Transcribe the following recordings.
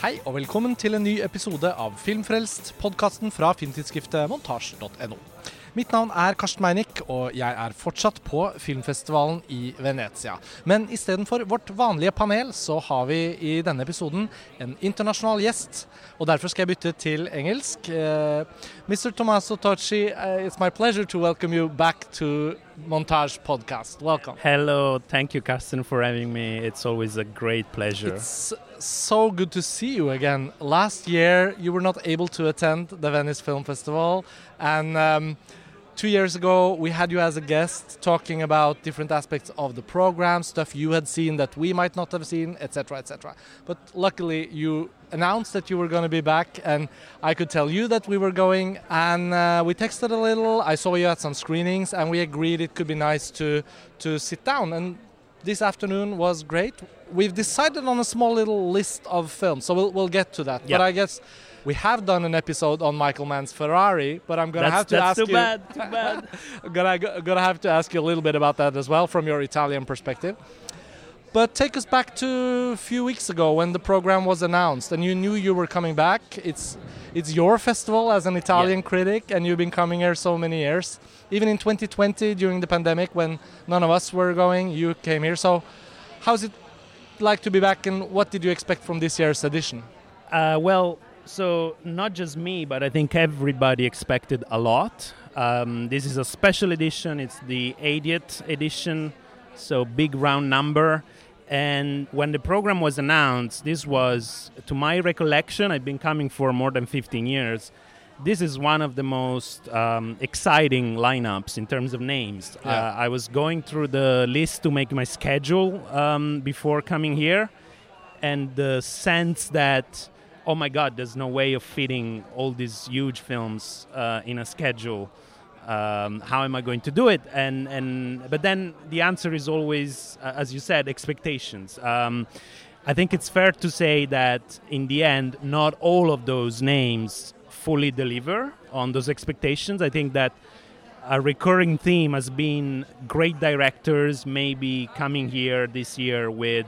Hei og velkommen til en ny episode av Filmfrelst, podkasten fra filmtidsskriftet montasj.no. Mitt navn er Karsten Meinick, og jeg er fortsatt på filmfestivalen i Venezia. Men istedenfor vårt vanlige panel, så har vi i denne episoden en internasjonal gjest. Og derfor skal jeg bytte til engelsk. Uh, Mr. Tommaso Tocci, uh, it's my pleasure to welcome you back to Montage Podcast. Welcome. Hello, thank you, Karsten, for having me. It's always a great pleasure. It's so good to see you again. Last year, you were not able to attend the Venice Film Festival, and um, two years ago, we had you as a guest talking about different aspects of the program, stuff you had seen that we might not have seen, etc., etc. But luckily, you announced that you were going to be back, and I could tell you that we were going. And uh, we texted a little. I saw you at some screenings, and we agreed it could be nice to to sit down. And this afternoon was great. We've decided on a small little list of films, so we'll we'll get to that. Yeah. But I guess. We have done an episode on Michael Mann's Ferrari, but I'm gonna that's have to that's ask too you. bad, too bad. gonna gonna have to ask you a little bit about that as well from your Italian perspective. But take us back to a few weeks ago when the program was announced, and you knew you were coming back. It's it's your festival as an Italian critic, and you've been coming here so many years. Even in 2020, during the pandemic, when none of us were going, you came here. So, how's it like to be back, and what did you expect from this year's edition? Uh, well, so not just me, but I think everybody expected a lot. Um, this is a special edition. It's the 80th edition, so big round number. And when the program was announced, this was, to my recollection, I've been coming for more than 15 years. This is one of the most um, exciting lineups in terms of names. Yeah. Uh, I was going through the list to make my schedule um, before coming here, and the sense that oh my god there's no way of fitting all these huge films uh, in a schedule um, how am i going to do it? And and but then the answer is always uh, as you said expectations. Um, i think it's fair to say that in the end not all of those names fully deliver on those expectations. I think that a recurring theme has been great directors maybe coming here this year with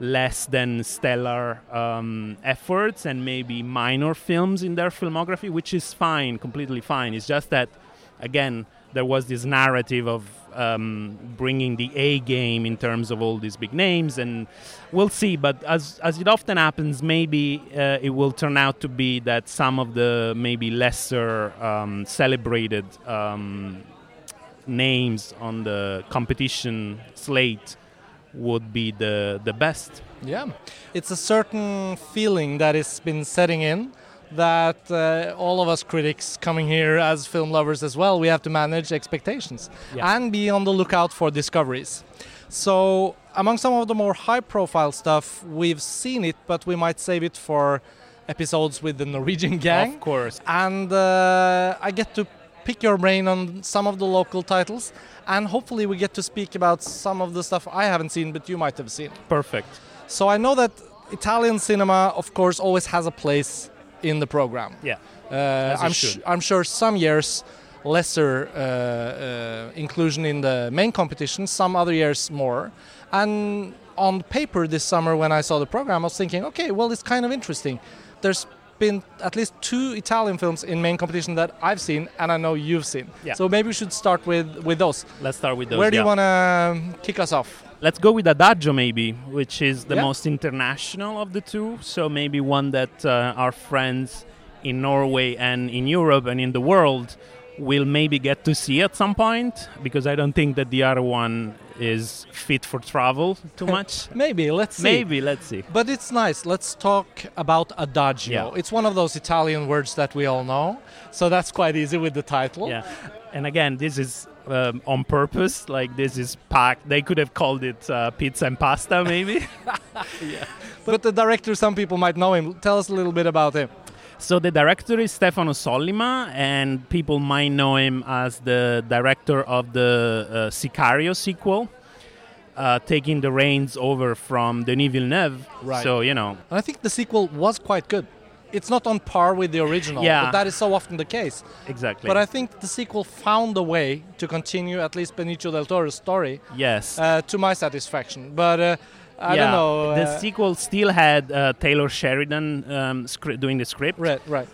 less than stellar um, efforts and maybe minor films in their filmography, which is fine, completely fine. It's just that, again, there was this narrative of um, bringing the A game in terms of all these big names, and we'll see. But as as it often happens, maybe uh, it will turn out to be that some of the maybe lesser um, celebrated um, names on the competition slate would be the the best. Yeah, it's a certain feeling that has been setting in that uh, all of us critics coming here as film lovers as well, we have to manage expectations Yeah. and be on the lookout for discoveries. So, among some of the more high profile stuff, we've seen it, but we might save it for episodes with the Norwegian gang. Of course. And uh, I get to pick your brain on some of the local titles, and hopefully, we get to speak about some of the stuff I haven't seen, but you might have seen. Perfect. So I know that Italian cinema, of course, always has a place in the program. Yeah. Uh, I'm, sh- I'm sure some years lesser uh, uh, inclusion in the main competition, some other years more. And on paper this summer, when I saw the program, I was thinking, okay, well, it's kind of interesting. There's been at least two Italian films in main competition that I've seen, and I know you've seen. Yeah. So maybe we should start with with those. Let's start with those. Where do you want to kick us off? Let's go with Adagio, maybe, which is the Yeah. most international of the two. So maybe one that uh, our friends in Norway and in Europe and in the world will maybe get to see at some point, because I don't think that the other one is fit for travel too much. Maybe. Let's see. maybe, let's see. But it's nice. Let's talk about adagio. Yeah. It's one of those Italian words that we all know, so that's quite easy with the title. Yeah. And again, this is um, on purpose. Like this is packed. They could have called it uh, pizza and pasta, maybe. yeah. But the director, some people might know him. Tell us a little bit about him. So the director is Stefano Sollima, and people might know him as the director of the uh, Sicario sequel, uh, taking the reins over from Denis Villeneuve. Right. So you know, And I think the sequel was quite good. It's not on par with the original, Yeah. but that is so often the case. exactly. But I think the sequel found a way to continue at least Benicio del Toro's story yes. uh, to my satisfaction. But uh, I yeah, don't know. the uh, sequel still had uh, Taylor Sheridan um, scri- doing the script, right, right.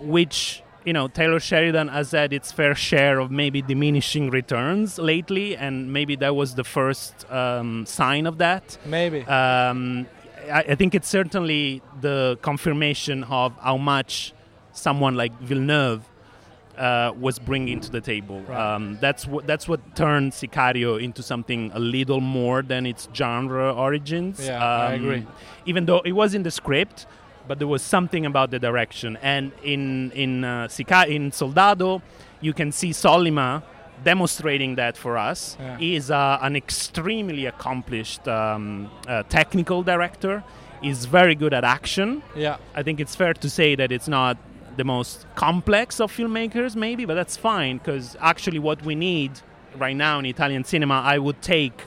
which you know Taylor Sheridan has had its fair share of maybe diminishing returns lately, and maybe that was the first um, sign of that. Maybe. Um, I, I think it's certainly the confirmation of how much someone like Villeneuve uh, was bringing to the table. Right. Um, that's what that's what turned Sicario into something a little more than its genre origins. Yeah, I Um, agree. Even though it was in the script, but there was something about the direction. And in in uh, Sica- in Soldado, you can see Sollima demonstrating that for us. Yeah. He is uh, an extremely accomplished um, uh, technical director. He's very good at action. yeah. I think it's fair to say that it's not the most complex of filmmakers, maybe, but that's fine because actually, what we need right now in Italian cinema, I would take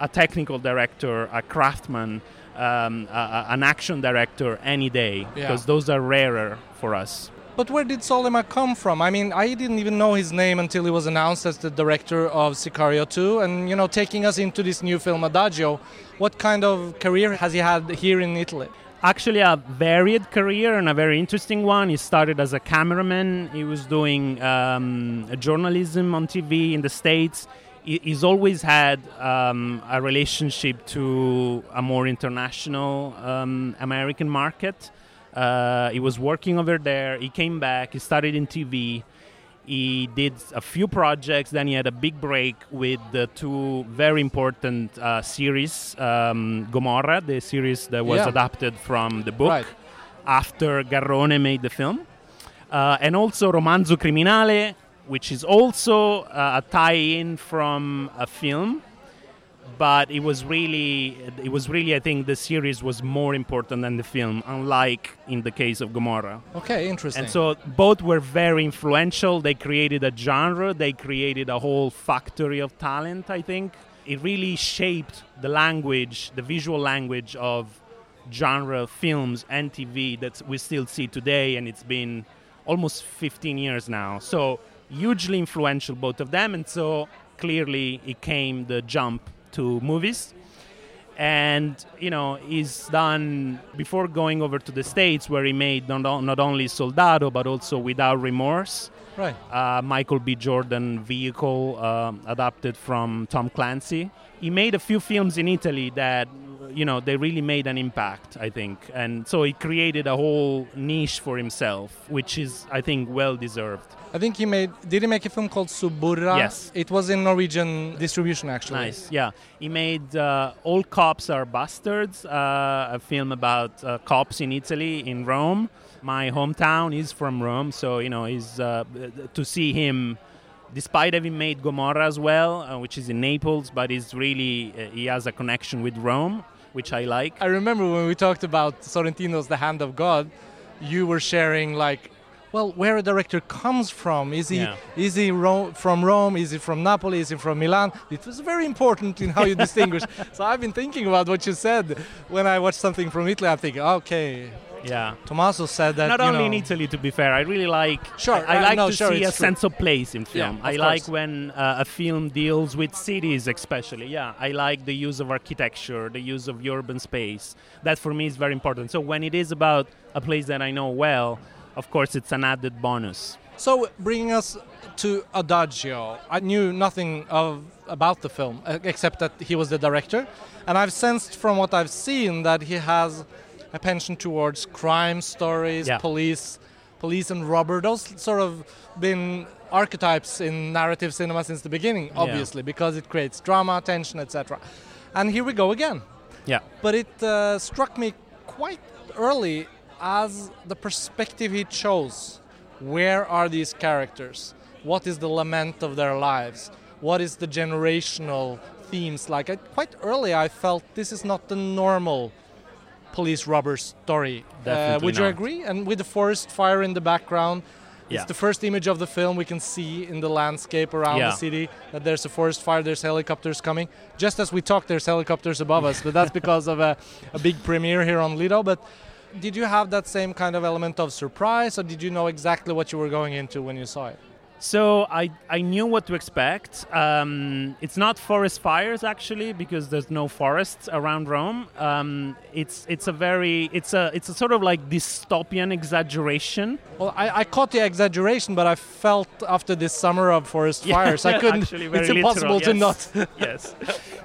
a technical director, a craftsman, um, a, a- an action director any day Yeah. because those are rarer for us. But where did Sollima come from? I mean, I didn't even know his name until he was announced as the director of Sicario 2. And, you know, taking us into this new film, Adagio, what kind of career has he had here in Italy? Actually, a varied career and a very interesting one. He started as a cameraman. He was doing um, journalism on TV in the States. He's always had um, a relationship to a more international um, American market. Uh, he was working over there. He came back. He started in TV. He did a few projects. Then he had a big break with the two very important uh, series, um, Gomorra, the series that was Yeah. adapted from the book Right. after Garrone made the film, uh, and also Romanzo Criminale, which is also uh, a tie-in from a film. But it was really, it was really, I think the series was more important than the film, unlike in the case of Gomorra. Okay, interesting. And so both were very influential. They created a genre, they created a whole factory of talent, I think. It really shaped the language, the visual language of genre films and TV that we still see today, and it's been almost 15 years now. So hugely influential, both of them, and so clearly it came the jump to movies. And you know he's done before going over to the states where he made not, not only soldado but also without remorse. Right. uh, michael b. Jordan vehicle um, adapted from tom clancy. He made a few films in italy that you know they really made an impact i think and so he created a whole niche for himself which is i think well deserved I think he made. Did he make a film called Suburra? Yes. It was in Norwegian distribution, actually. Nice, yeah. He made uh, All Cops Are Bastards, uh, a film about uh, cops in Italy, in Rome. My hometown is from Rome, so you know, he's uh, to see him, despite having made Gomorrah as well, uh, which is in Naples, but he's really uh, he has a connection with Rome, which I like. I remember when we talked about Sorrentino's The Hand of God, you were sharing like, well, where a director comes from. Is he Yeah. is he Ro- from Rome? Is he from Napoli? Is he from Milan? It was very important in how you distinguish. So I've been thinking about what you said when I watch something from Italy. I'm thinking, okay, Yeah. Tommaso said that. Not you only know, in Italy, to be fair, I really like. Sure, I, I uh, like no, to sure, see a true. sense of place in film. Yeah, I like course. when uh, a film deals with cities, especially. Yeah, I like the use of architecture, the use of urban space. That for me is very important. So when it is about a place that I know well, of course, it's an added bonus. So bringing us to Adagio, I knew nothing of about the film except that he was the director, and I've sensed from what I've seen that he has a penchant towards crime stories, Yeah. police, police and robber. Those sort of been archetypes in narrative cinema since the beginning, obviously, because it creates drama, tension, etc. And here we go again. Yeah. But it uh, struck me quite early as the perspective he chose. Where are these characters? What is the lament of their lives? What is the generational themes like? I, quite early, I felt this is not the normal police robber story. Uh, would you not. agree? And with the forest fire in the background, Yeah. it's the first image of the film we can see in the landscape around Yeah. the city that there's a forest fire, there's helicopters coming. Just as we talk, there's helicopters above us, but that's because of a, a big premiere here on Lido. But did you have that same kind of element of surprise, or did you know exactly what you were going into when you saw it? So I, I knew what to expect. Um, it's not forest fires actually because there's no forests around Rome. Um, it's it's a very it's a it's a sort of like dystopian exaggeration. Well, I, I caught the exaggeration, but I felt after this summer of forest Yeah, fires, I couldn't. it's impossible literal, to not. yes.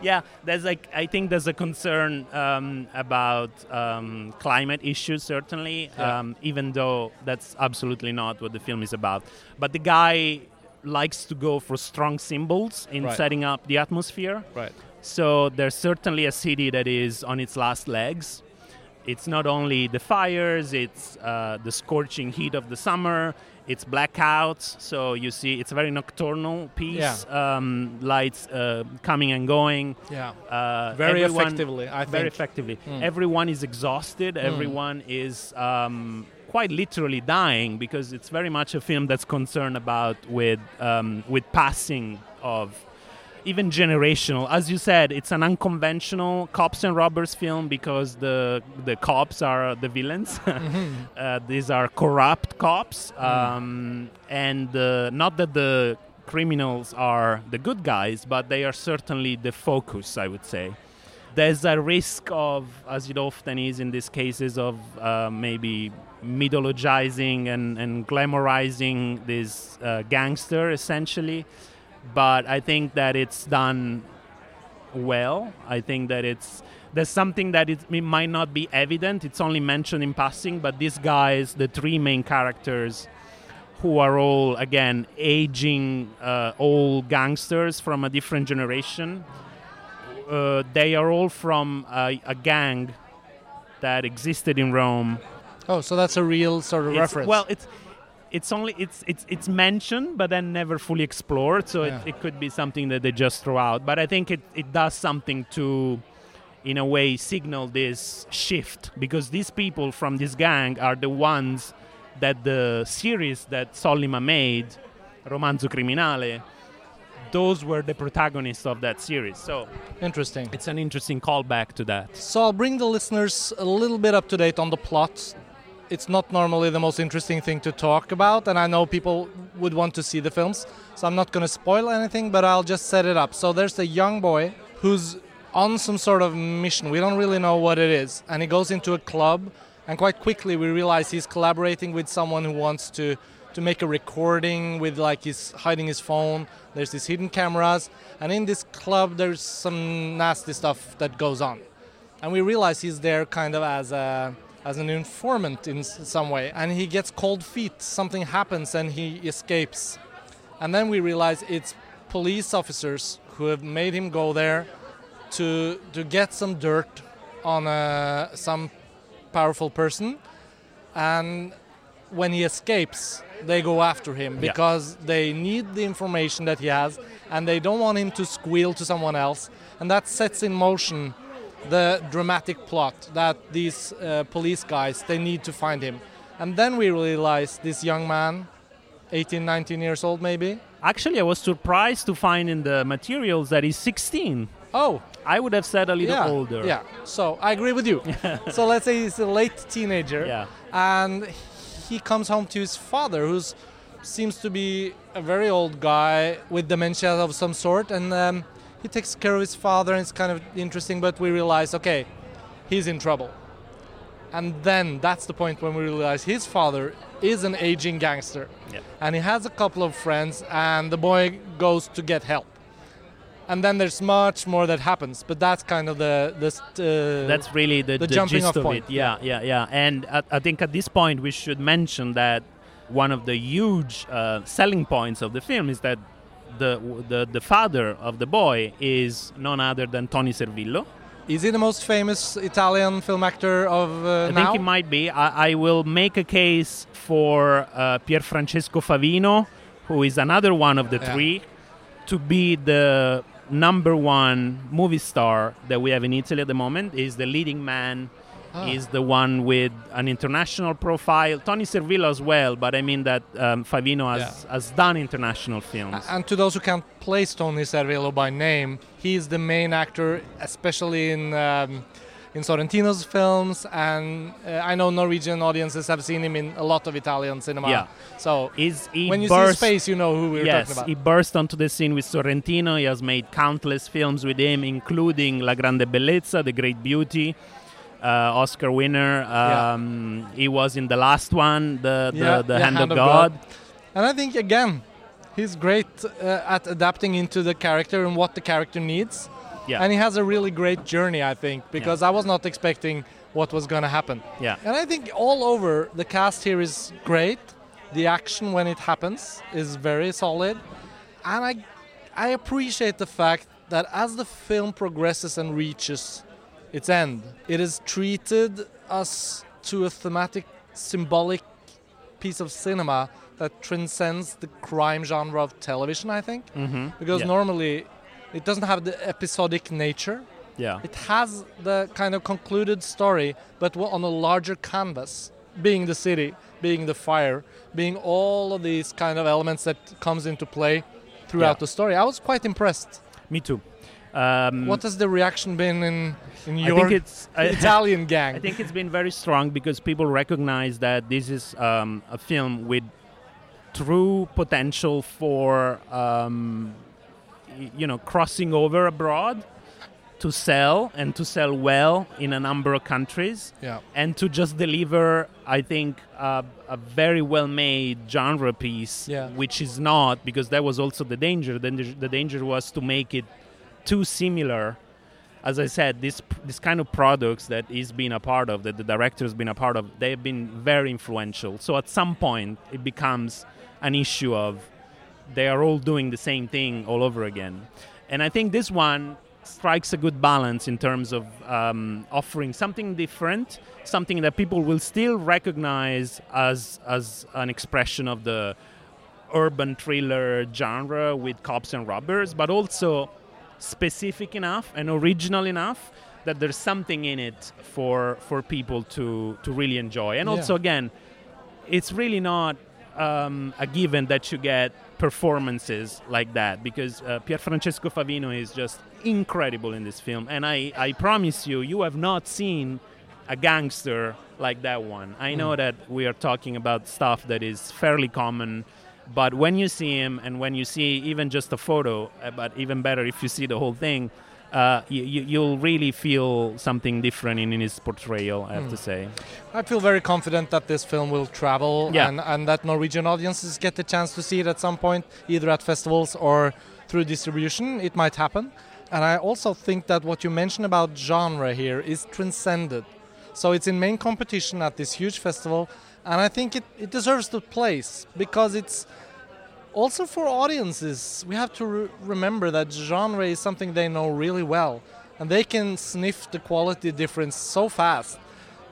Yeah, there's like I think there's a concern um, about um, climate issues certainly, Yeah. um, even though that's absolutely not what the film is about. But the guy likes to go for strong symbols in Right. setting up the atmosphere. Right. So there's certainly a city that is on its last legs. It's not only the fires, it's uh, the scorching heat of the summer, it's blackouts. So you see, it's a very nocturnal piece. Um, lights uh, coming and going. Yeah. Uh, Very everyone- effectively, I Very think. effectively. Mm. Everyone is exhausted. Everyone is um, quite literally dying because it's very much a film that's concerned about with um, with passing of even generational. As you said, it's an unconventional cops and robbers film because the the cops are the villains. uh, these are corrupt cops, um, and uh, not that the criminals are the good guys, but they are certainly the focus. I would say there's a risk of, as it often is in these cases, of uh, maybe mythologizing and, and glamorizing this uh, gangster essentially. But I think that it's done well. I think that it's there's something that it, it might not be evident. It's only mentioned in passing, but these guys, the three main characters, who are all again aging uh, old gangsters from a different generation. Uh, they are all from a, a gang that existed in Rome. Oh, so that's a real sort of It's- reference. Well, it's it's only it's it's it's mentioned, but then never fully explored. So Yeah. it, it could be something that they just throw out. But I think it, it does something to, in a way, signal this shift because these people from this gang are the ones that the series that Sollima made, Romanzo Criminale. Those were the protagonists of that series. So Interesting. it's an interesting callback to that. So I'll bring the listeners a little bit up to date on the plot. It's not normally the most interesting thing to talk about, and I know people would want to see the films, so I'm not going to spoil anything, but I'll just set it up. So there's a young boy who's on some sort of mission. We don't really know what it is, and he goes into a club, and quite quickly we realize he's collaborating with someone who wants to to make a recording with like he's hiding his phone. There's these hidden cameras, and in this club there's some nasty stuff that goes on and we realize he's there kind of as a as an informant in some way and he gets cold feet something happens and he escapes. And then we realize it's police officers who have made him go there to to get some dirt on uh, some powerful person. And when he escapes they go after him Yeah. because they need the information that he has and they don't want him to squeal to someone else. And that sets in motion the dramatic plot that these uh, police guys they need to find him and then we realize this young man 18 19 years old maybe Actually, I was surprised to find in the materials that he's 16. oh I would have said a little yeah older. yeah so i agree with you so let's say he's a late teenager Yeah. and he comes home to his father who's seems to be a very old guy with dementia of some sort and um, he takes care of his father and it's kind of interesting but we realize okay he's in trouble and then that's the point when we realize his father is an aging gangster Yeah. and he has a couple of friends and the boy goes to get help and then there's much more that happens but that's kind of the the st- uh, That's really the, the the jumping gist off of point. it. Yeah, yeah, yeah. And I, I think at this point we should mention that one of the huge uh, selling points of the film is that the, the the father of the boy is none other than Toni Servillo. is he the most famous italian film actor of uh, I now think it might be. I, I will make a case for uh, Pierfrancesco Favino, who is another one of the Yeah. three, to be the number one movie star that we have in Italy at the moment. Is the leading man. Ah. Is the one with an international profile. Toni Servillo as well, but I mean that um, Favino has, Yeah. has done international films. And to those who can't place Toni Servillo by name, he is the main actor, especially in um, in Sorrentino's films, and uh, I know Norwegian audiences have seen him in a lot of Italian cinema. Yeah. So Is he when you burst, see Space, you know who we're yes, talking about. he burst onto the scene with Sorrentino. He has made countless films with him, including La Grande Bellezza, The Great Beauty, uh, Oscar winner. Yeah. Um, He was in the last one, the, the, Yeah, the yeah, Hand, Hand of of God. God. And I think again, he's great uh, at adapting into the character and what the character needs. Yeah. And he has a really great journey, I think, because I was not expecting what was going to happen. Yeah. And I think all over the cast here is great. The action when it happens is very solid. And I I appreciate the fact that as the film progresses and reaches its end, it has treated us to a thematic symbolic piece of cinema that transcends the crime genre of television, I think. Mm-hmm. Because yeah. normally it doesn't have the episodic nature. yeah. It has the kind of concluded story, but on a larger canvas, being the city, being the fire, being all of these kind of elements that comes into play throughout Yeah. the story. I was quite impressed. Me too. Um, What has the reaction been in in I your think it's I, Italian gang? I think it's been very strong because people recognize that this is um, a film with true potential for um, you know crossing over abroad to sell and to sell well in a number of countries yeah, and to just deliver i think uh, a very well made genre piece Yeah. which is not because that was also the danger the, the danger was to make it too similar as i said this this kind of products that he's been a part of that the director's been a part of they've been very influential so at some point it becomes an issue of they are all doing the same thing all over again. And I think this one strikes a good balance in terms of um, offering something different, something that people will still recognize as as an expression of the urban thriller genre with cops and robbers, but also specific enough and original enough that there's something in it for for people to to really enjoy. And Yeah. also again, it's really not um, a given that you get performances like that because uh, Pierfrancesco Favino is just incredible in this film, and I, I promise you, you have not seen a gangster like that one. I know that we are talking about stuff that is fairly common, but when you see him and when you see even just a photo, uh, but even better if you see the whole thing. Uh, you, you'll really feel something different in, in his portrayal, I have to say. I feel very confident that this film will travel Yeah. and, and that Norwegian audiences get the chance to see it at some point, either at festivals or through distribution. It might happen. And I also think that what you mentioned about genre here is transcended. So it's in main competition at this huge festival, and I think it, it deserves the place because it's also for audiences. We have to re- remember that genre is something they know really well, and they can sniff the quality difference so fast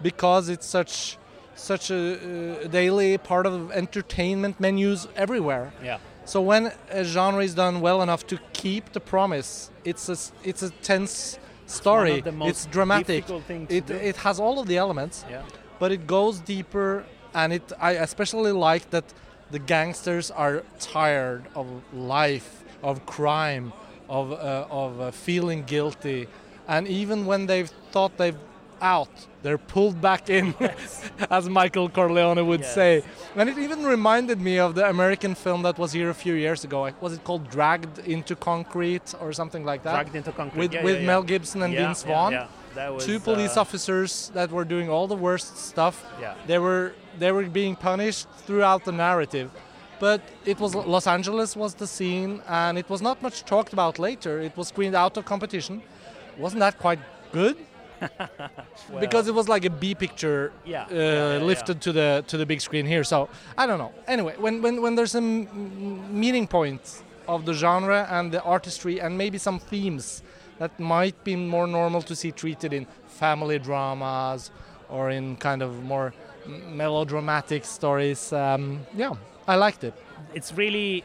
because it's such such a uh, daily part of entertainment menus everywhere. Yeah. So when a genre is done well enough to keep the promise, it's a it's a tense story. most it's dramatic. difficult things to It it has all of the elements, Yeah. but it goes deeper, and it I especially like that the gangsters are tired of life, of crime, of uh, of uh, feeling guilty, and even when they've thought they've out, they're pulled back in, as Michael Corleone would Yes. say. And it even reminded me of the American film that was here a few years ago. Was it called Dragged into Concrete or something like that? Dragged into concrete. with Yeah, with yeah, yeah. Mel Gibson and Vince Vaughn. Was, Two police uh, officers that were doing all the worst stuff. Yeah. They were they were being punished throughout the narrative. But it was Los Angeles was the scene and it was not much talked about later. It was screened out of competition. Wasn't that quite good? because it was like a B picture Yeah, uh, yeah, lifted to the to the big screen here. So I don't know. Anyway, when when, when there's a m- meeting point of the genre and the artistry and maybe some themes that might be more normal to see treated in family dramas or in kind of more melodramatic stories. Um, yeah, I liked it. it's really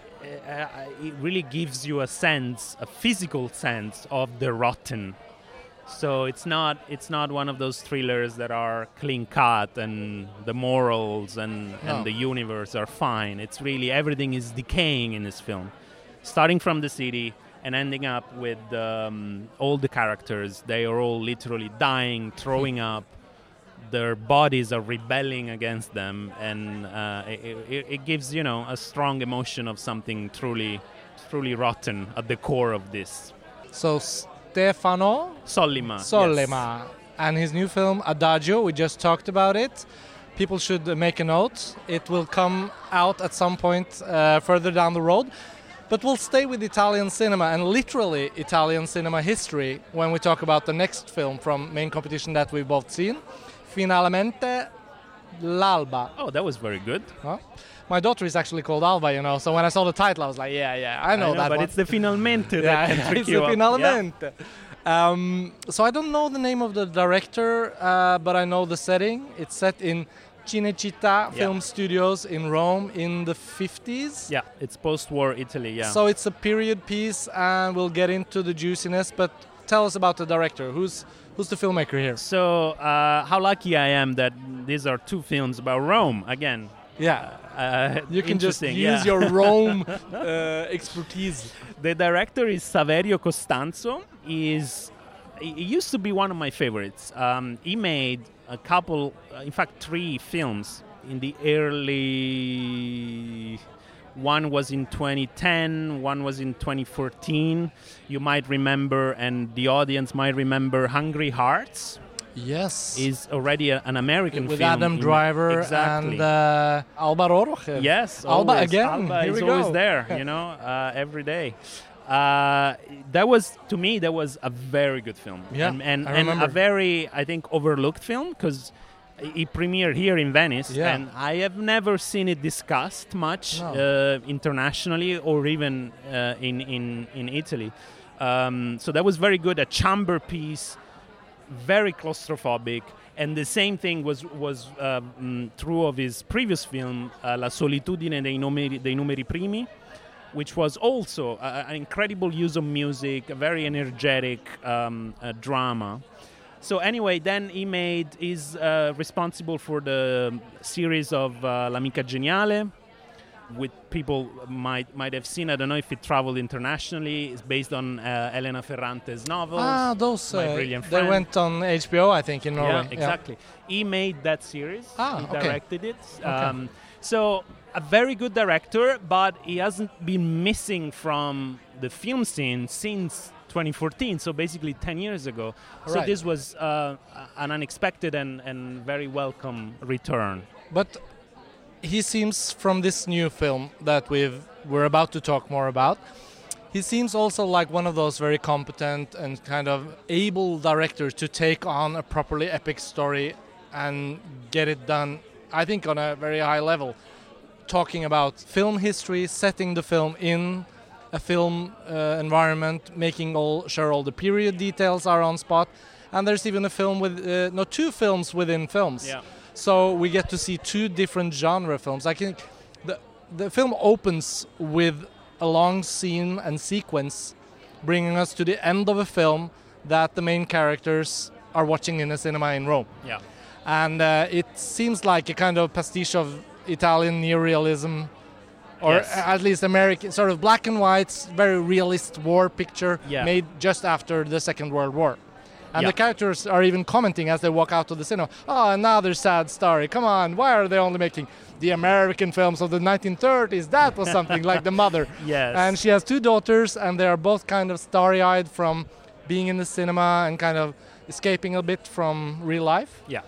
uh, it really gives you a sense a physical sense of the rotten so it's not it's not one of those thrillers that are clean cut and the morals and, No. and the universe are fine it's really everything is decaying in this film starting from the city and ending up with um, all the characters. They are all literally dying, throwing up. Their bodies are rebelling against them, and uh, it, it, it gives you know a strong emotion of something truly, truly rotten at the core of this. So Stefano Sollima. Sollima yes. and his new film Adagio. We just talked about it. People should make a note. It will come out at some point uh, further down the road. But we'll stay with Italian cinema and literally Italian cinema history when we talk about the next film from main competition that we've both seen, Finalmente l'Alba. Oh, that was very good. Huh? My daughter is actually called Alba, you know. So when I saw the title, I was like, yeah, yeah, I know, I know that but one. it's the finalmente yeah, it's the up. Yeah. Finalmente. Um, so I don't know the name of the director, uh, but I know the setting. It's set in Cinecittà Film Studios in Rome in the 50s. Yeah, it's post-war Italy. Yeah. So it's a period piece, and we'll get into the juiciness. But tell us about the director. Who's who's the filmmaker here? So uh, how lucky I am that these are two films about Rome again. Yeah, Uh, you can just use yeah. your Rome uh, expertise. The director is Saverio Costanzo. Is he used to be one of my favorites. Um, he made a couple, uh, in fact, three films in the early. One was in 2010, one was in 2014. You might remember, and the audience might remember, Hungry Hearts Yes. is already a, an American with film. Adam Driver exactly. and uh, Alba Rohrwacher. Yes, Alba always. again. Alba Here is always there, you know, uh, every day. Uh, that was to me that was a very good film, Yeah, and and, and a very I think overlooked film because it premiered here in Venice, Yeah. and I have never seen it discussed much No. uh, internationally or even uh, in in in Italy. Um, so that was very good, a chamber piece, very claustrophobic. And the same thing was was um, true of his previous film, uh, La solitudine dei numeri, dei numeri primi, which was also uh, an incredible use of music, a very energetic um, uh, drama. So anyway, then he made is uh, responsible for the series of uh, L'amica geniale, which people might might have seen. I don't know if it traveled internationally. It's based on uh, Elena Ferrante's novels. Ah, those My uh, Brilliant they Friend. went on HBO, I think, in Norway. Yeah, exactly. He made that series. Ah, he okay. directed it. Um, so a very good director, but he hasn't been missing from the film scene since 2014. So basically 10 years ago. So this was uh, an unexpected and, and very welcome return. But he seems from this new film that we've we're about to talk more about. He seems also like one of those very competent and kind of able directors to take on a properly epic story and get it done. I think on a very high level. Talking about film history, setting the film in a film uh, environment, making all sure all the period details are on spot, and there's even a film with uh, no two films within films. Yeah. So we get to see two different genre films. I think the the film opens with a long scene and sequence, bringing us to the end of a film that the main characters are watching in a cinema in Rome. Yeah. And uh, it seems like a kind of pastiche of Italian neorealism, or Yes. at least American, sort of black and white, very realist war picture Yeah. made just after the Second World War. And Yeah. the characters are even commenting as they walk out of the cinema. Oh, another sad story. Come on, why are they only making the American films of the 1930s? That was something like The Mother. Yes. And she has two daughters, and they are both kind of starry eyed from being in the cinema and kind of escaping a bit from real life. Yeah.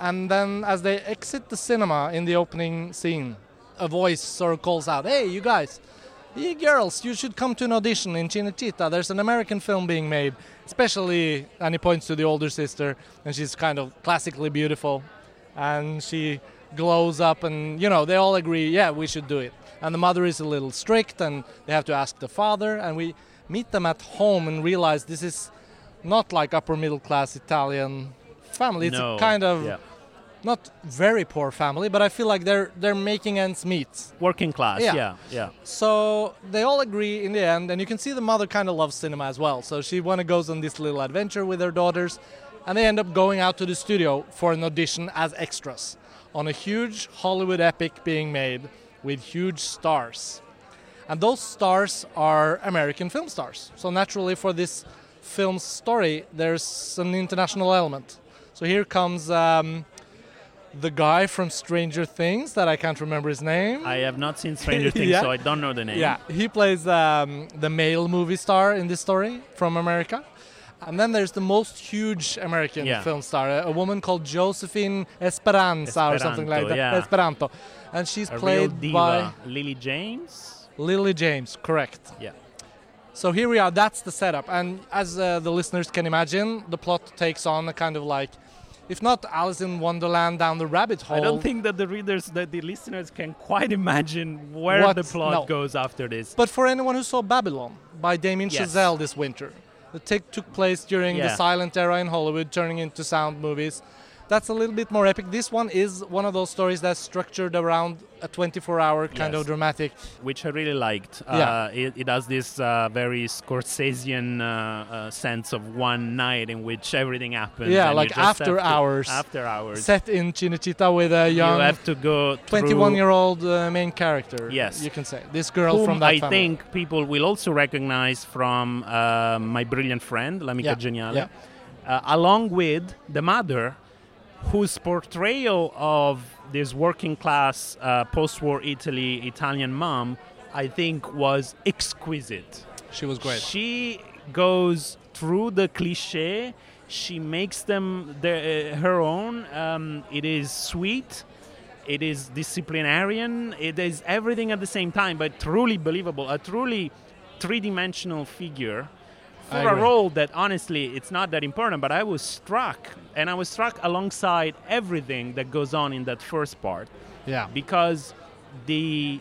And then as they exit the cinema in the opening scene, a voice sort of calls out, Hey, you guys, you girls, you should come to an audition in Cinecittà. There's an American film being made, especially, and he points to the older sister, and she's kind of classically beautiful. And she glows up, and, you know, they all agree, yeah, we should do it. And the mother is a little strict, and they have to ask the father, and we meet them at home and realize this is not like upper middle class Italian family. It's no. a kind of yeah. Not very poor family, but I feel like they're they're making ends meet. working class. Yeah. Yeah. Yeah. So they all agree in the end, and you can see the mother kind of loves cinema as well. So she wanna goes on this little adventure with her daughters, and they end up going out to the studio for an audition as extras on a huge Hollywood epic being made with huge stars. And those stars are American film stars. So naturally, for this film's story, there's an international element. So here comes um, the guy from Stranger Things that I can't remember his name. I have not seen Stranger Things, Yeah. so I don't know the name. Yeah, he plays um, the male movie star in this story from America. And then there's the most huge American Yeah. film star, a, a woman called Josephine Esperanza or something like that. yeah. Esperanto. And she's A played diva, by Lily James. Lily James, correct. Yeah. So here we are, that's the setup. And as uh, the listeners can imagine, the plot takes on a kind of like, if not Alice in Wonderland down the rabbit hole. I don't think that the readers, that the listeners can quite imagine where What? the plot No. goes after this. But for anyone who saw Babylon by Damien Yes. Chazelle this winter, the take, took place during the silent era in Hollywood, turning into sound movies, that's a little bit more epic. This one is one of those stories that's structured around a 24-hour kind Yes. of dramatic. which I really liked. Yeah. Uh, it, it has this uh, very Scorsesian uh, uh, sense of one night in which everything happens. Yeah, like after have to- hours. After hours. Set in Cinecittà with a young you have to go 21-year-old uh, main character. Yes. you can say this girl whom from that I family. think people will also recognize from uh, my brilliant friend, L'Amica Yeah, Geniale, yeah. uh, along with the mother, whose portrayal of this working class uh, post war Italy Italian mom, I think, was exquisite. she was great. She goes through the cliche. She makes them the, uh, her own. Um, it is sweet. It is disciplinarian. It is everything at the same time, but truly believable. A truly three-dimensional figure for a role that honestly it's not that important. But I was struck, and I was struck alongside everything that goes on in that first part Yeah, because the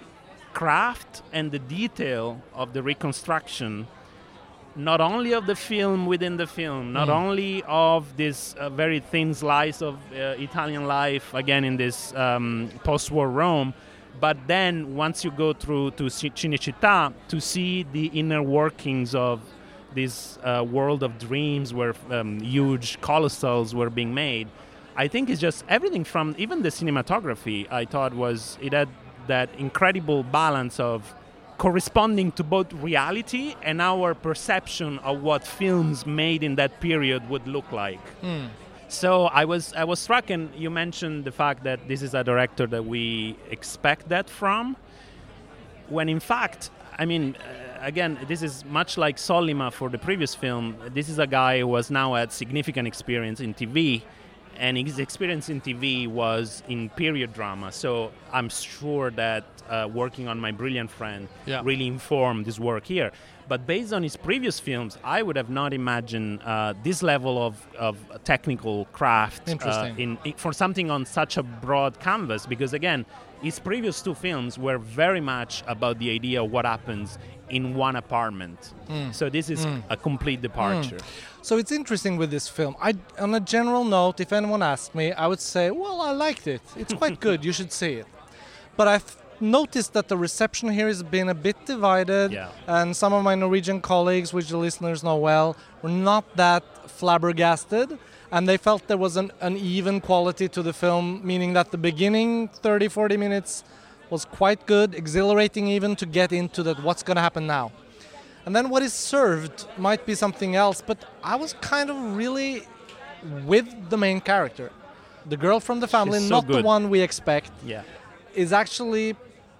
craft and the detail of the reconstruction not only of the film within the film not Mm. only of this uh, very thin slice of uh, italian life again in this um, post-war rome but then once you go through to Ci- Cinecittà to see the inner workings of this uh, world of dreams where um, huge colossals were being made I think it's just everything from even the cinematography. I thought was it had that incredible balance of corresponding to both reality and our perception of what films made in that period would look like. So I was I was struck, and you mentioned the fact that this is a director that we expect that from when in fact, I mean, uh, again, this is much like Sollima for the previous film. This is a guy who has now had significant experience in TV, and his experience in TV was in period drama. So I'm sure that uh, working on My Brilliant Friend Yeah. really informed his work here. But based on his previous films, I would have not imagined uh, this level of, of technical craft uh, in, in for something on such a broad canvas. Because again, his previous two films were very much about the idea of what happens in one apartment. Hmm. So this is hmm. a complete departure. Hmm. So it's interesting with this film. I, on a general note, if anyone asked me, I would say, well, I liked it. It's quite good. You should see it. But I've noticed that the reception here has been a bit divided, Yeah. and some of my Norwegian colleagues, which the listeners know well, were not that flabbergasted. And they felt there was an uneven quality to the film, meaning that the beginning 30, 40 minutes was quite good, exhilarating even to get into that what's going to happen now. And then what is served might be something else, but I was kind of really with the main character. The girl from the family, so not the one we expect, Yeah. is actually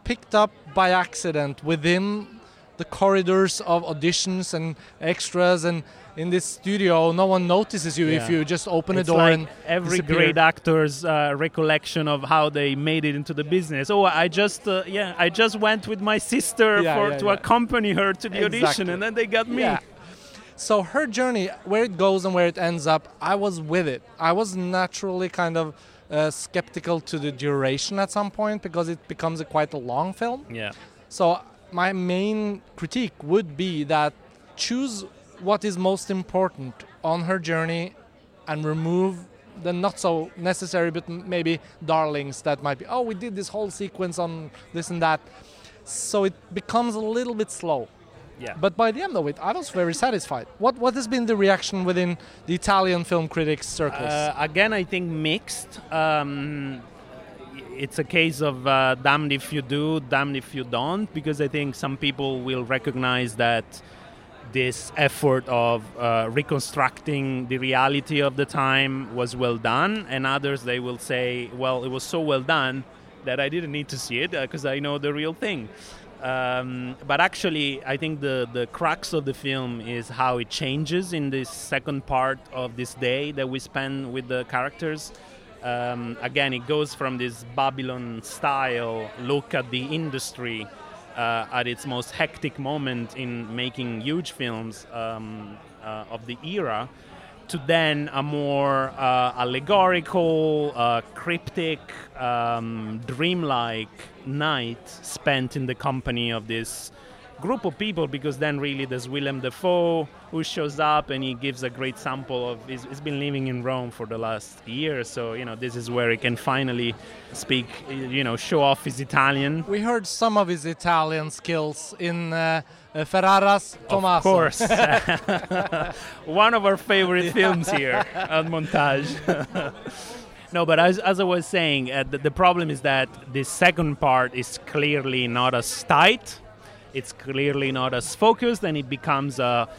picked up by accident within the corridors of auditions and extras and in this studio no one notices you if you just open it's a door like and every disappear. great actor's uh, recollection of how they made it into the business. Oh, I just uh, yeah, I just went with my sister Yeah, for yeah, to yeah. accompany her to the audition, and then they got me. Yeah. So her journey, where it goes and where it ends up, I was with it. I was naturally kind of uh, skeptical to the duration at some point because it becomes a quite a long film. Yeah. So my main critique would be that choose what is most important on her journey and remove the not so necessary but maybe darlings that might be oh we did this whole sequence on this and that so it becomes a little bit slow Yeah. but by the end of it i was very satisfied what what has been the reaction within the italian film critics circles Uh, again, I think mixed. Um, it's a case of uh, damned if you do, damned if you don't, because I think some people will recognize that this effort of uh, reconstructing the reality of the time was well done, and others they will say, well, it was so well done that I didn't need to see it because I know the real thing. Um, but actually, I think the, the crux of the film is how it changes in this second part of this day that we spend with the characters. Um, again, it goes from this Babylon style look at the industry uh, at its most hectic moment in making huge films um, uh, of the era to then a more uh, allegorical, uh, cryptic, um, dreamlike night spent in the company of this group of people because then really there's Willem Dafoe who shows up and he gives a great sample of he's, he's been living in Rome for the last year so you know this is where he can finally speak you know show off his Italian. We heard some of his Italian skills in uh, uh, Ferraras Tommaso. of course. One of our favorite films here at Montage. No, but as, as I was saying, uh, the, the problem is that the second part is clearly not as tight it's clearly not as focused and it becomes a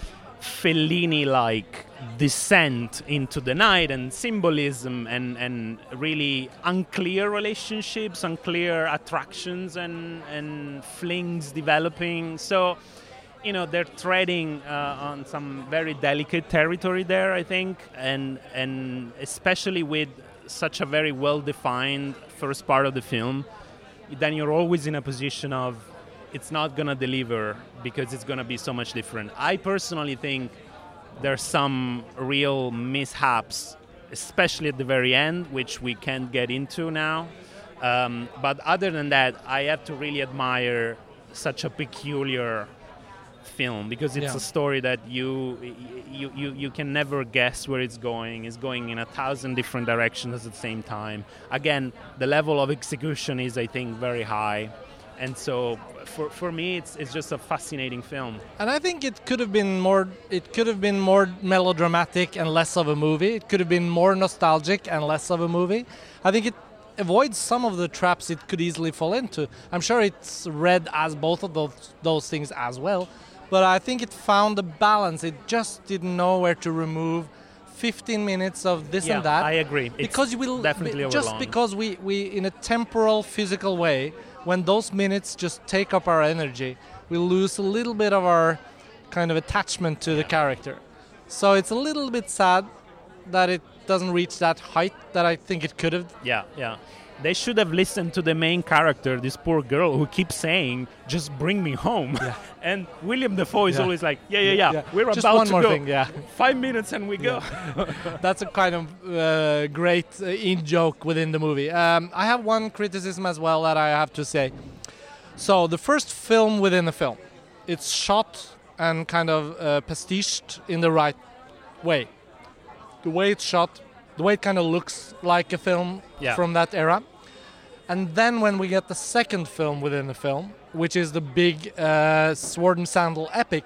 Fellini like descent into the night and symbolism and, and really unclear relationships, unclear attractions and, and flings developing. So, you know, they're treading uh, on some very delicate territory there, I think, and, and especially with such a very well defined first part of the film, then you're always in a position of it's not going to deliver because it's going to be so much different. I personally think there's some real mishaps, especially at the very end, which we can't get into now. Um, but other than that, I have to really admire such a peculiar film because it's yeah. a story that you, you you you can never guess where it's going. It's going in a thousand different directions at the same time. Again, the level of execution is, I think, very high and so for, for me it's, it's just a fascinating film. And i think it could have been more it could have been more melodramatic and less of a movie. It could have been more nostalgic and less of a movie. I think it avoids some of the traps it could easily fall into. I'm sure it's read as both of those those things as well. But i think it found a balance. It just didn't know where to remove 15 minutes of this yeah, and that. I agree. Because it's you will definitely just because we we in a temporal physical way when those minutes just take up our energy, we lose a little bit of our kind of attachment to the character. So it's a little bit sad that it doesn't reach that height that I think it could have. Yeah, yeah. They should have listened to the main character, this poor girl who keeps saying, "Just bring me home." Yeah. and Willem Dafoe is yeah. always like, "Yeah, yeah, yeah. yeah. We're Just about one to more go. Thing, yeah. Five minutes and we go." That's a kind of uh, great uh, in joke within the movie. Um, I have one criticism as well that I have to say. So the first film within the film, it's shot and kind of uh, pastiched in the right way. The way it's shot, the way it kind of looks like a film yeah. from that era. And then when we get the second film within the film, which is the big uh, Sword and Sandal epic,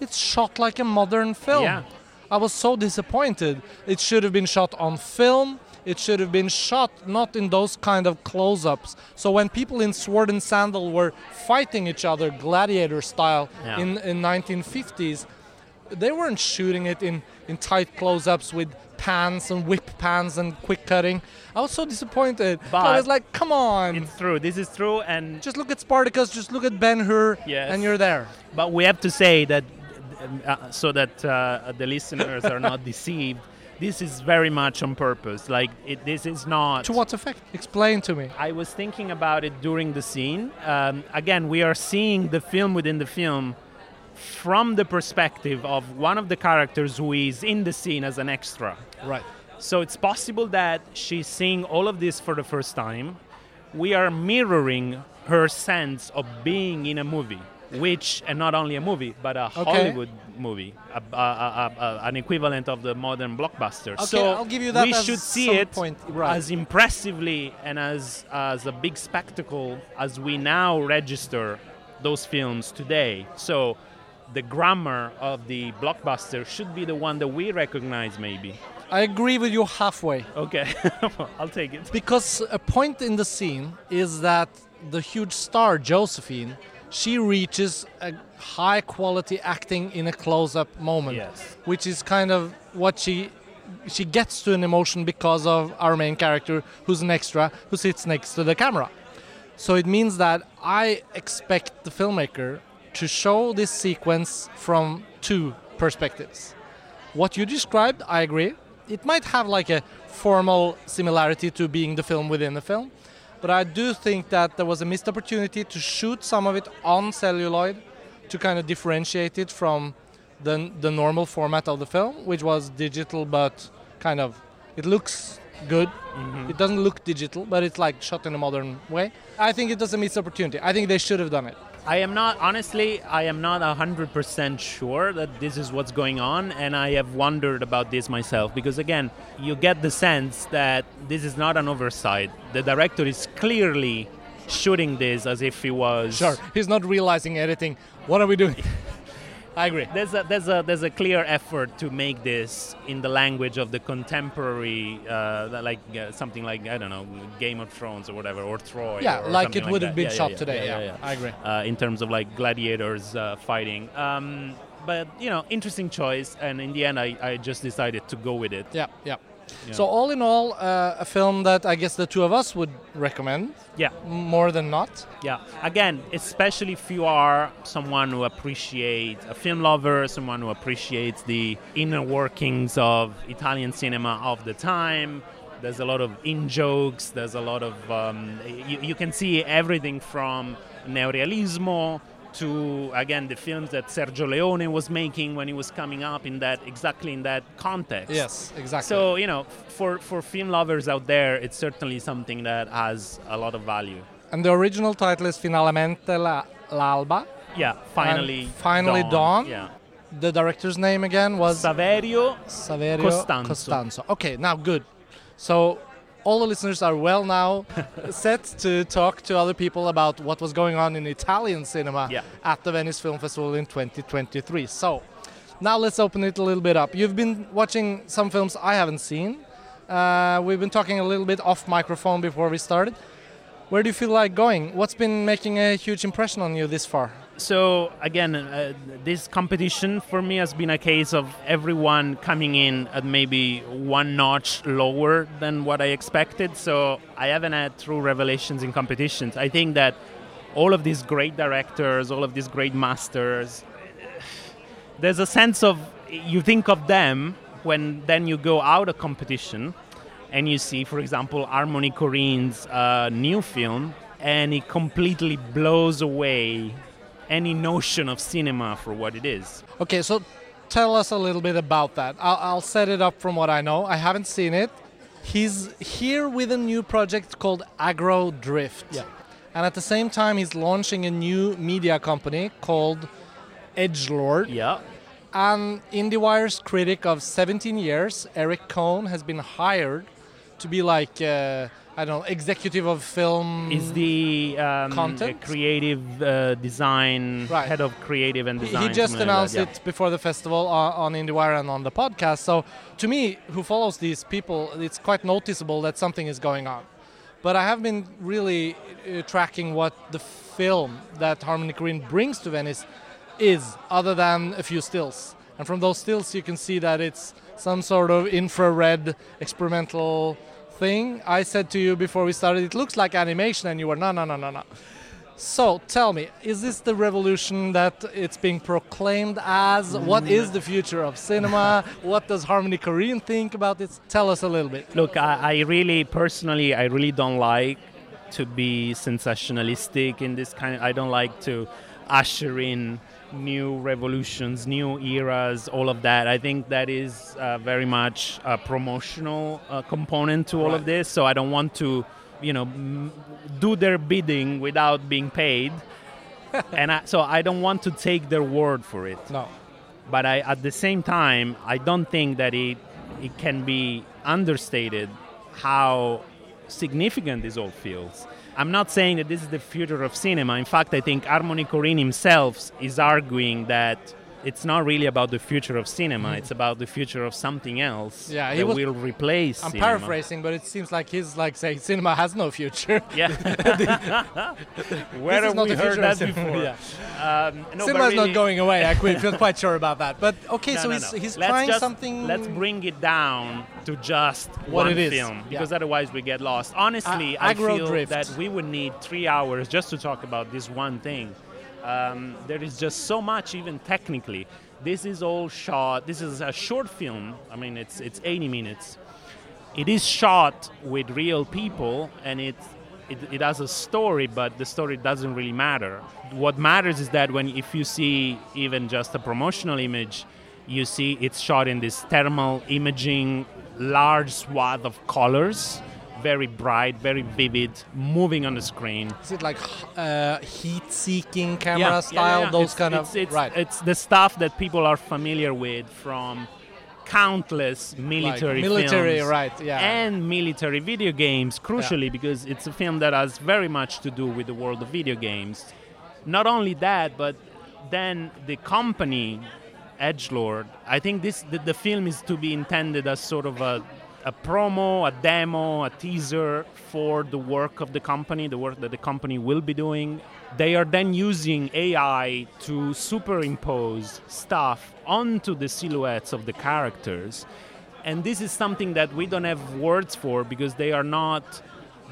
it's shot like a modern film. Yeah. I was so disappointed. It should have been shot on film. It should have been shot not in those kind of close-ups. So when people in Sword and Sandal were fighting each other gladiator style yeah. in in 1950s, they weren't shooting it in in tight close-ups with pans and whip pans and quick cutting. I was so disappointed. But I was like, come on. It's true. This is true. And just look at Spartacus. Just look at Ben Hur. Yes. And you're there. But we have to say that, uh, so that uh, the listeners are not deceived. This is very much on purpose. Like it, this is not. To what effect? Explain to me. I was thinking about it during the scene. Um, again, we are seeing the film within the film from the perspective of one of the characters who is in the scene as an extra. Right. So it's possible that she's seeing all of this for the first time. We are mirroring her sense of being in a movie, which, and not only a movie, but a okay. Hollywood movie, a, a, a, an equivalent of the modern blockbuster. Okay, so I'll give you that we should see it. Right. as impressively and as, as a big spectacle as we now register those films today. So the grammar of the blockbuster should be the one that we recognize maybe I agree with you halfway. Okay, I'll take it. Because a point in the scene is that the huge star, Josephine, she reaches a high quality acting in a close up moment. Yes. Which is kind of what she she gets to an emotion because of our main character who's an extra who sits next to the camera. So it means that I expect the filmmaker to show this sequence from two perspectives. What you described, I agree. It might have like a formal similarity to being the film within the film, but I do think that there was a missed opportunity to shoot some of it on celluloid to kind of differentiate it from the, the normal format of the film, which was digital but kind of it looks good. Mm-hmm. It doesn't look digital, but it's like shot in a modern way. I think it was a missed opportunity. I think they should have done it. I am not honestly. I am not hundred percent sure that this is what's going on, and I have wondered about this myself because again, you get the sense that this is not an oversight. The director is clearly shooting this as if he was Sure, he's not realizing anything. What are we doing? I agree. There's a there's a there's a clear effort to make this in the language of the contemporary, uh, like uh, something like I don't know, Game of Thrones or whatever, or Troy. Yeah, or like it would have been Yeah, shot yeah, today. Yeah, Yeah, yeah, I agree. Uh, in terms of like gladiators uh, fighting. Um, but you know, interesting choice, and in the end, I, I just decided to go with it. Yeah, yeah. Yeah. So all in all, uh, a film that I guess the two of us would recommend Yeah. more than not. Yeah. Again, especially if you are someone who appreciates a film lover, someone who appreciates the inner workings of Italian cinema of the time. There's a lot of in jokes. There's a lot of um, you, you can see everything from neorealismo to again the films that Sergio Leone was making when he was coming up in that exactly in that context. Yes, exactly. So you know, for for film lovers out there, it's certainly something that has a lot of value. and the original title is Finalmente la, l'alba. Yeah, finally. And finally dawn. Yeah. The director's name again was Saverio. Saverio Costanzo. Costanzo. Okay, now good. So all the listeners are well now set to talk to other people about what was going on in Italian cinema Yeah. at the Venice Film Festival in 2023. So now let's open it a little bit up. You've been watching some films I haven't seen. Uh, we've been talking a little bit off microphone before we started. Where do you feel like going? What's been making a huge impression on you this far? So again, uh, this competition for me has been a case of everyone coming in at maybe one notch lower than what I expected. So I haven't had true revelations in competitions. I think that all of these great directors, all of these great masters, there's a sense of you think of them when then you go out of competition and you see, for example, Harmony Korine's uh, new film, and it completely blows away any notion of cinema for what it is. Okay, so tell us a little bit about that. I'll, I'll set it up from what I know. I haven't seen it. He's here with a new project called Aggro Dr1ft. Yeah. And at the same time, he's launching a new media company called Edgelord. Yeah. And IndieWire's critic of 17 years, Eric Kohn, has been hired to be like, uh, I don't know, executive of film. Is the um, Content? uh, creative uh, design Right. head of creative and design? He just something like announced that, it before the festival on, on IndieWire and on the podcast. So, to me, who follows these people, it's quite noticeable that something is going on. But I have been really uh, tracking what the film that Harmony Korine brings to Venice is, other than a few stills. And from those stills, you can see that it's some sort of infrared experimental thing. I said to you before we started, it looks like animation, and you were no, no, no, no, no. So tell me, is this the revolution that it's being proclaimed as? What is the future of cinema? what does Harmony Korine think about it? Tell us a little bit. Look, I, I really personally, I really don't like to be sensationalistic in this kind. Of, I don't like to usher in new revolutions, new eras, all of that. I think that is uh, very much a promotional uh, component to all of this. So I don't want to, you know, m- do their bidding without being paid. and I, so I don't want to take their word for it No. but I, at the same time, I don't think that it it can be understated how significant this all feels. I'm not saying that this is the future of cinema. In fact, I think Harmony Korine himself is arguing that it's not really about the future of cinema. It's about the future of something else Yeah, he that was- will replace. I'm cinema. paraphrasing, but it seems like he's like saying cinema has no future. Yeah. Where have we heard that before? Yeah. Um, no, cinema but is not going away. I feel quite sure about that. But okay, No, so he's he's let's trying just, something. Let's bring it down to just What one it is. film, Yeah. because otherwise we get lost. Honestly, A- I feel drift. that we would need three hours just to talk about this one thing. Um, there is just so much, even technically. This is all shot. This is a short film. I mean, it's it's 80 minutes. It is shot with real people, and it, it it has a story, but the story doesn't really matter. What matters is that when if you see even just a promotional image, you see it's shot in this thermal imaging, large swath of colors, very bright, very vivid, moving on the screen. Is it like uh, heat-seeking camera Yeah, style? yeah, yeah. Those It's- kind it's, of it's, right. It's the stuff that people are familiar with from countless military like military, films right? Yeah. and military video games. Crucially, because it's a film that has very much to do with the world of video games. Not only that, but then the company Edgelord. I think this the, the film is to be intended as sort of a a promo, a demo, a teaser for the work of the company, the work that the company will be doing. They are then using AI to superimpose stuff onto the silhouettes of the characters. And this is something that we don't have words for because they are not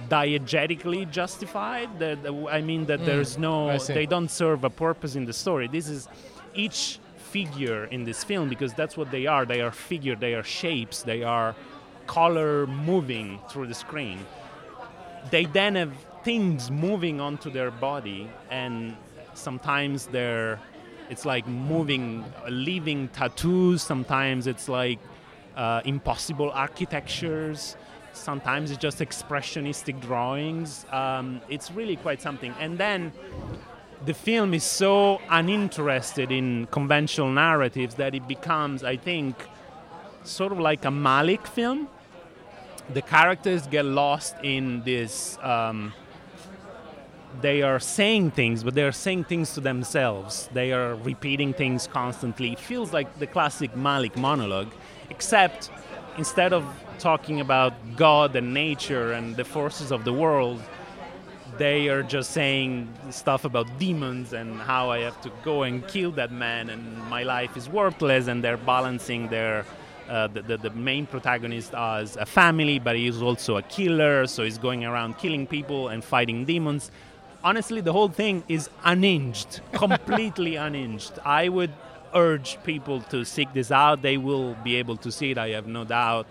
diegetically justified. The- I mean that mm. there's no, they don't serve a purpose in the story. This is each figure in this film because that's what they are. They are figure, they are shapes, they are color moving through the screen. They then have things moving onto their body, and sometimes they're it's like moving, living tattoos. Sometimes it's like uh, impossible architectures. Sometimes it's just expressionistic drawings. Um, it's really quite something. And then the film is so uninterested in conventional narratives that it becomes, I think, sort of like a Malick film. The characters get lost in this. Um, they are saying things, but they are saying things to themselves. They are repeating things constantly. It feels like the classic Malick monologue, except instead of talking about God and nature and the forces of the world, they are just saying stuff about demons and how I have to go and kill that man and my life is worthless and they're balancing their uh, the, the, the main protagonist as a family but he's also a killer so he's going around killing people and fighting demons. Honestly the whole thing is unhinged completely unhinged. I would urge people to seek this out. They will be able to see it i have no doubt.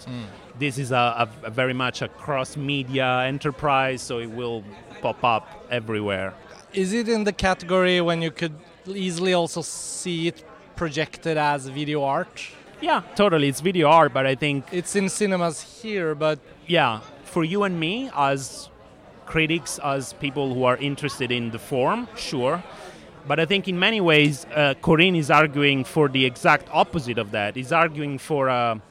This is a, a, a very much a cross media enterprise so it will pop up everywhere. Is it in the category when you could easily also see it projected as video art? Yeah totally. It's video art but i think It's in cinemas here, but yeah for you and me as critics as people who are interested in the form sure. But i think in many ways uh, Korine is arguing for the exact opposite of that. He's arguing for a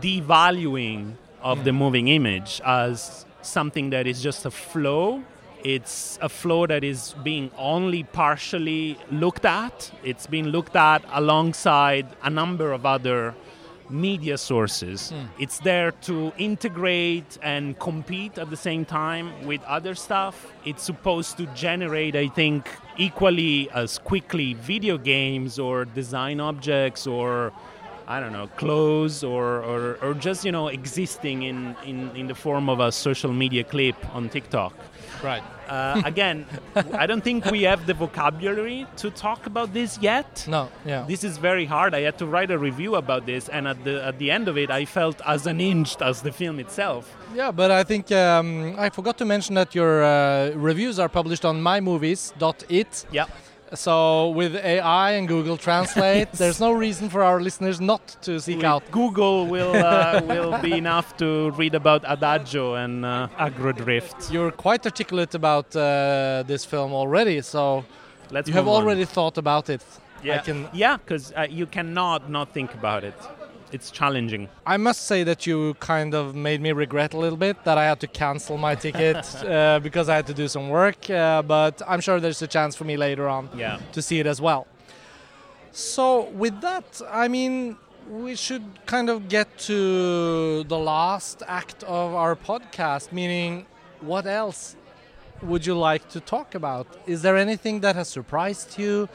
devaluing of the moving image as something that is just a flow it's a flow that is being only partially looked at it's being looked at alongside a number of other media sources. Hmm. It's there to integrate and compete at the same time with other stuff. It's supposed to generate, I think, equally as quickly video games or design objects or I don't know, clothes or, or, or just, you know, existing in, in, in the form of a social media clip on TikTok. Right. Uh, again, I don't think we have the vocabulary to talk about this yet. No, yeah. This is very hard. I had to write a review about this, and at the at the end of it, I felt as unhinged as the film itself. Yeah, but I think um, I forgot to mention that your uh, reviews are published on mymovies.it. Yeah. So with AI and Google Translate, there's no reason for our listeners not to seek out. Google will uh, will be enough to read about Adagio and uh, Aggro Dr1ft. You're quite articulate about uh, this film already, so Let's you have on. already thought about it. yeah I yeah because uh, you cannot not think about it. It's challenging. I must say that you kind of made me regret a little bit that I had to cancel my ticket uh, because I had to do some work. Uh, but I'm sure there's a chance for me later on Yeah. to see it as well. So, with that, I mean, we should kind of get to the last act of our podcast, meaning what else would you like to talk about? Is there anything that has surprised you?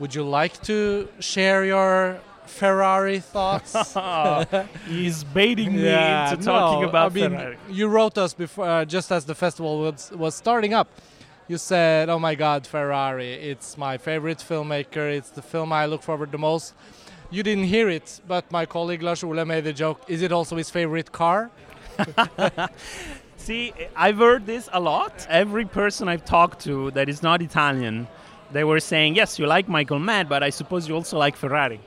Would you like to share your Ferrari thoughts? He's baiting me Yeah, into talking no, about I mean, Ferrari. You wrote us before, uh, just as the festival was, was starting up. You said, "Oh my God, Ferrari! It's my favorite filmmaker. It's the film I look forward the most." You didn't hear it, but my colleague Lars Ole made the joke. Is it also his favorite car? See, I've heard this a lot. Every person I've talked to that is not Italian, they were saying, "Yes, you like Michael Mann, but I suppose you also like Ferrari."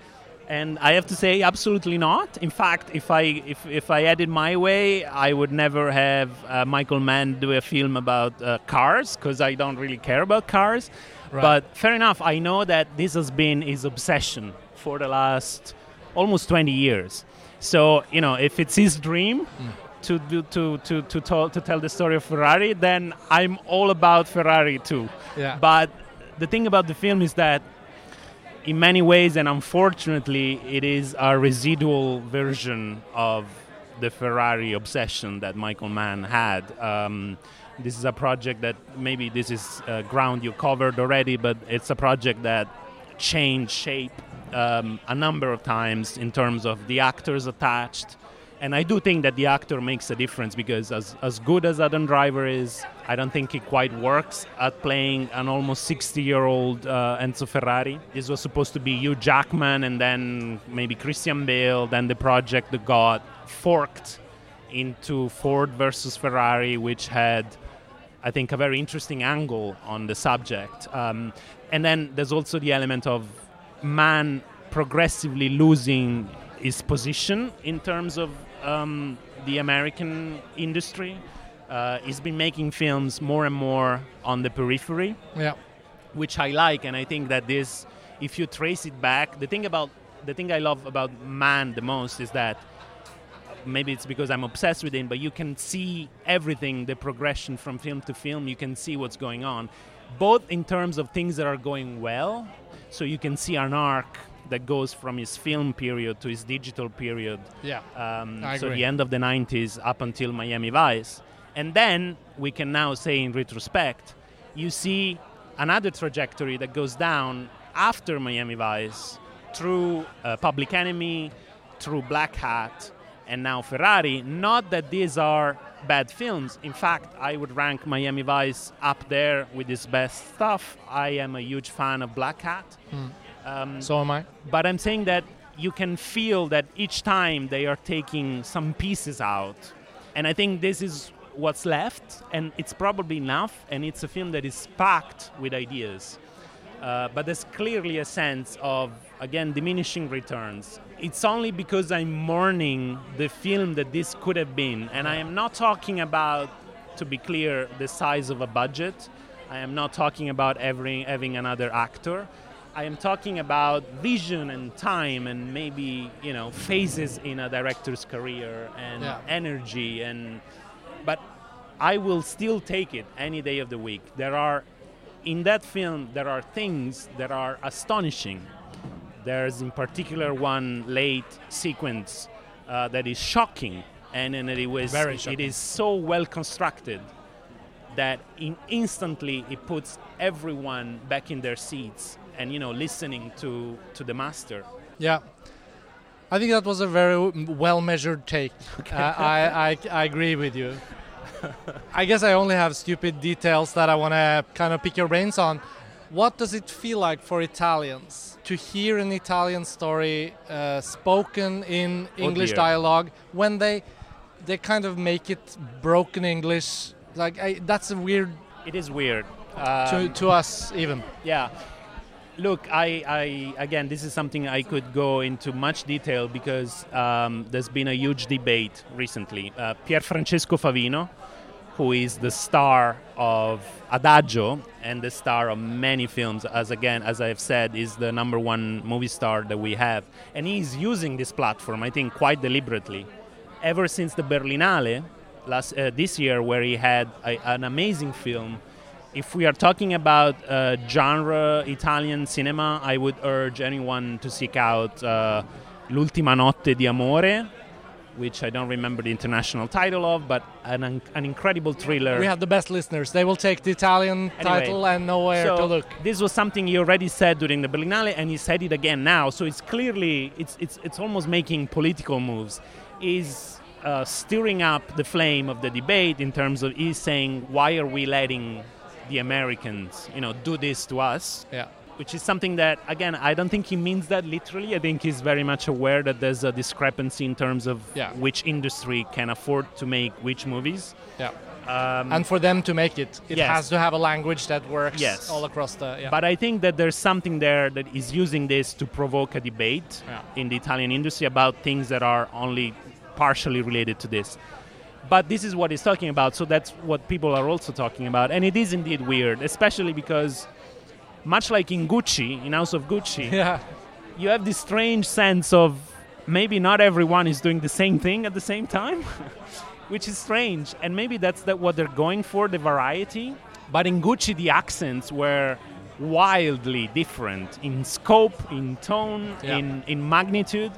And I have to say, absolutely not. In fact, if I if, if I had it my way, I would never have uh, Michael Mann do a film about uh, cars because I don't really care about cars. Right. But fair enough, I know that this has been his obsession for the last almost 20 years. So you know, if it's his dream to do, to to to tell to tell the story of Ferrari, then I'm all about Ferrari too. Yeah. But the thing about the film is that in many ways, and unfortunately, it is a residual version of the Ferrari obsession that Michael Mann had. Um, this is a project that maybe this is uh, ground you covered already, but it's a project that changed shape um, a number of times in terms of the actors attached. And I do think that the actor makes a difference because, as, as good as Adam Driver is, I don't think he quite works at playing an almost 60 year old uh, Enzo Ferrari. This was supposed to be Hugh Jackman and then maybe Christian Bale. Then the project got forked into Ford versus Ferrari, which had, I think, a very interesting angle on the subject. Um, and then there's also the element of Mann progressively losing his position in terms of um, the American industry. Uh, he's been making films more and more on the periphery, Yeah. which I like, and I think that this, if you trace it back, the thing about the thing I love about Mann the most is that maybe it's because I'm obsessed with him, but you can see everything, the progression from film to film. You can see what's going on, both in terms of things that are going well. So you can see an arc that goes from his film period to his digital period. Yeah. Um, I so agree. the end of the 90s up until Miami Vice. And then we can now say in retrospect, you see another trajectory that goes down after Miami Vice through uh, Public Enemy, through Blackhat, and now Ferrari. Not that these are bad films. In fact, I would rank Miami Vice up there with his best stuff. I am a huge fan of Blackhat. Um, So am I. but I'm saying that you can feel that each time they are taking some pieces out. And I think this is what's left, and it's probably enough, and it's a film that is packed with ideas. Uh, but there's clearly a sense of, again, diminishing returns. It's only because I'm mourning the film that this could have been. And I am not talking about, to be clear, the size of a budget. I am not talking about every, having another actor. I am talking about vision and time and maybe, you know, phases in a director's career and Yeah. energy and but I will still take it any day of the week. There are in that film there are things that are astonishing. There's in particular one late sequence uh, that is shocking, and, and it was Very shocking. is so well constructed that in instantly it puts everyone back in their seats and you know listening to to the master. Yeah. I think that was a very well measured take. Uh, I, I, I agree with you. I guess I only have stupid details that I want to kind of pick your brains on. What does it feel like for Italians to hear an Italian story uh, spoken in English dear. dialogue when they they kind of make it broken English? Like I, that's a weird It is weird. to, Um, to us even. Yeah. Look, I, I again, this is something I could go into much detail because um, there's been a huge debate recently. Uh, Pierfrancesco Favino, who is the star of Adagio and the star of many films, as again, as I've said, is the number one movie star that we have, and he's using this platform, I think, quite deliberately. Ever since the Berlinale last uh, this year, where he had a, an amazing film if we are talking about uh, genre Italian cinema, I would urge anyone to seek out uh, L'ultima notte di amore, which I don't remember the international title of, but an, an incredible thriller. We have the best listeners. They will take the Italian Anyway, title and know where so to look. This was something he already said during the Berlinale, and he said it again now. So it's clearly it's it's it's almost making political moves. Is uh, stirring up the flame of the debate in terms of he's saying why are we letting the Americans you know do this to us Yeah. which is something that again I don't think he means that literally. I think he's very much aware that there's a discrepancy in terms of Yeah. which industry can afford to make which movies. Yeah. Um, And for them to make it, it Yes. has to have a language that works Yes. all across the. Yeah. But I think that there's something there that is using this to provoke a debate Yeah. in the Italian industry about things that are only partially related to this. But this is what he's talking about, so that's what people are also talking about. And it is indeed weird, especially because, much like in Gucci, in House of Gucci, yeah. you have this strange sense of maybe not everyone is doing the same thing at the same time, which is strange. And maybe that's that what they're going for, the variety. But in Gucci, the accents were wildly different in scope, in tone, Yeah. in, in magnitude.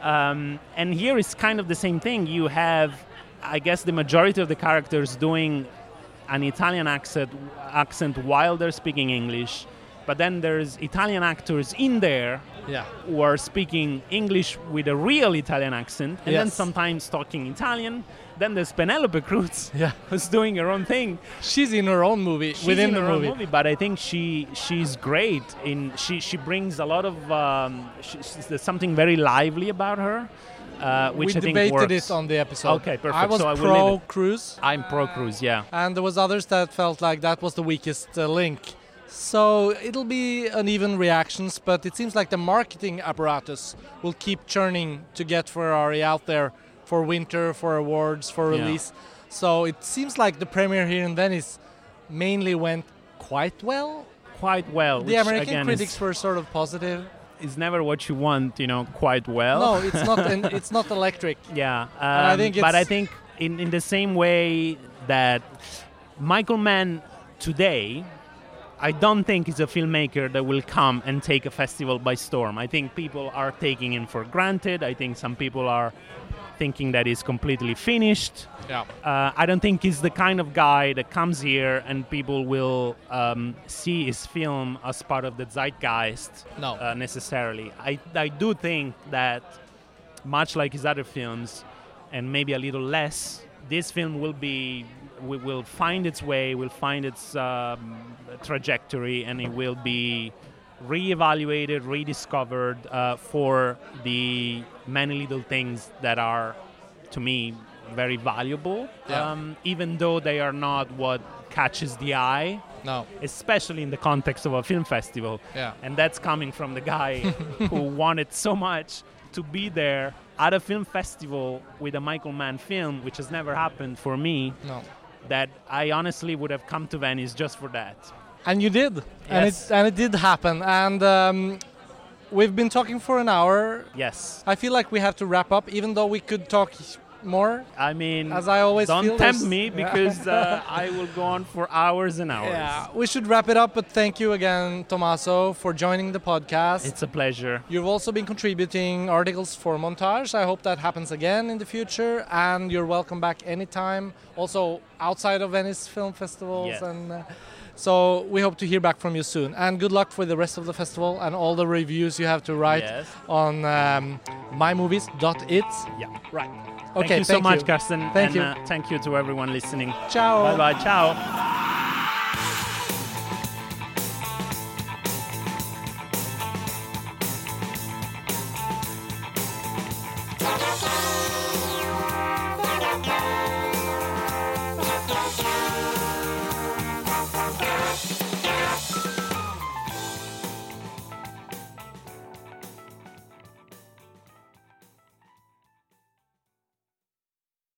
Um, and here is kind of the same thing. You have, I guess, the majority of the characters doing an Italian accent, accent while they're speaking English. But then there's Italian actors in there Yeah. who are speaking English with a real Italian accent, and then sometimes talking Italian. Then there's Penelope Cruz, Yeah. who's doing her own thing She's in her own movie She's within in the her own movie. But I think she she's great in she she brings a lot of um, she, something very lively about her, uh, which we I think debated works. it on the episode. Okay, perfect. I was So pro it. Cruz, I'm pro cruise, yeah. and there was others that felt like that was the weakest uh, link. So it'll be uneven reactions, but it seems like the marketing apparatus will keep churning to get Ferrari out there for winter, for awards, for Yeah. release. So it seems like the premiere here in Venice mainly went quite well. Quite well. The American again, critics were sort of positive. Is never what you want, you know, quite well. No, it's not. an, it's not electric. Yeah, I um, think but I think in, in the same way that Michael Mann today, I don't think is a filmmaker that will come and take a festival by storm. I think people are taking him for granted. I think some people are thinking that he's completely finished. Yeah. Uh, I don't think he's the kind of guy that comes here and people will um, see his film as part of the zeitgeist No. uh, necessarily. I, I do think that, much like his other films, and maybe a little less, this film will be will, will find its way, will find its um, trajectory, and it will be reevaluated, rediscovered uh, for the many little things that are, to me, very valuable. Yeah. Um, even though they are not what catches the eye, No. especially in the context of a film festival. Yeah. And that's coming from the guy who wanted so much to be there at a film festival with a Michael Mann film, which has never happened for me, No. that I honestly would have come to Venice just for that. And you did, and it and it did happen. And um, we've been talking for an hour. Yes. I feel like we have to wrap up, even though we could talk more. I mean, As I always don't feel, tempt me because uh, I will go on for hours and hours. Yeah, we should wrap it up. But thank you again, Tommaso, for joining the podcast. It's a pleasure. You've also been contributing articles for Montage. I hope that happens again in the future, and you're welcome back anytime. Also outside of Venice Film Festivals, Yes. and uh, so we hope to hear back from you soon. And good luck for the rest of the festival and all the reviews you have to write Yes. on um, mymovies.it. Yeah. Right. Okay. Thank Okay. you so much, Karsten. Thank and you. Uh, thank you to everyone listening. Ciao. Bye bye. Ciao.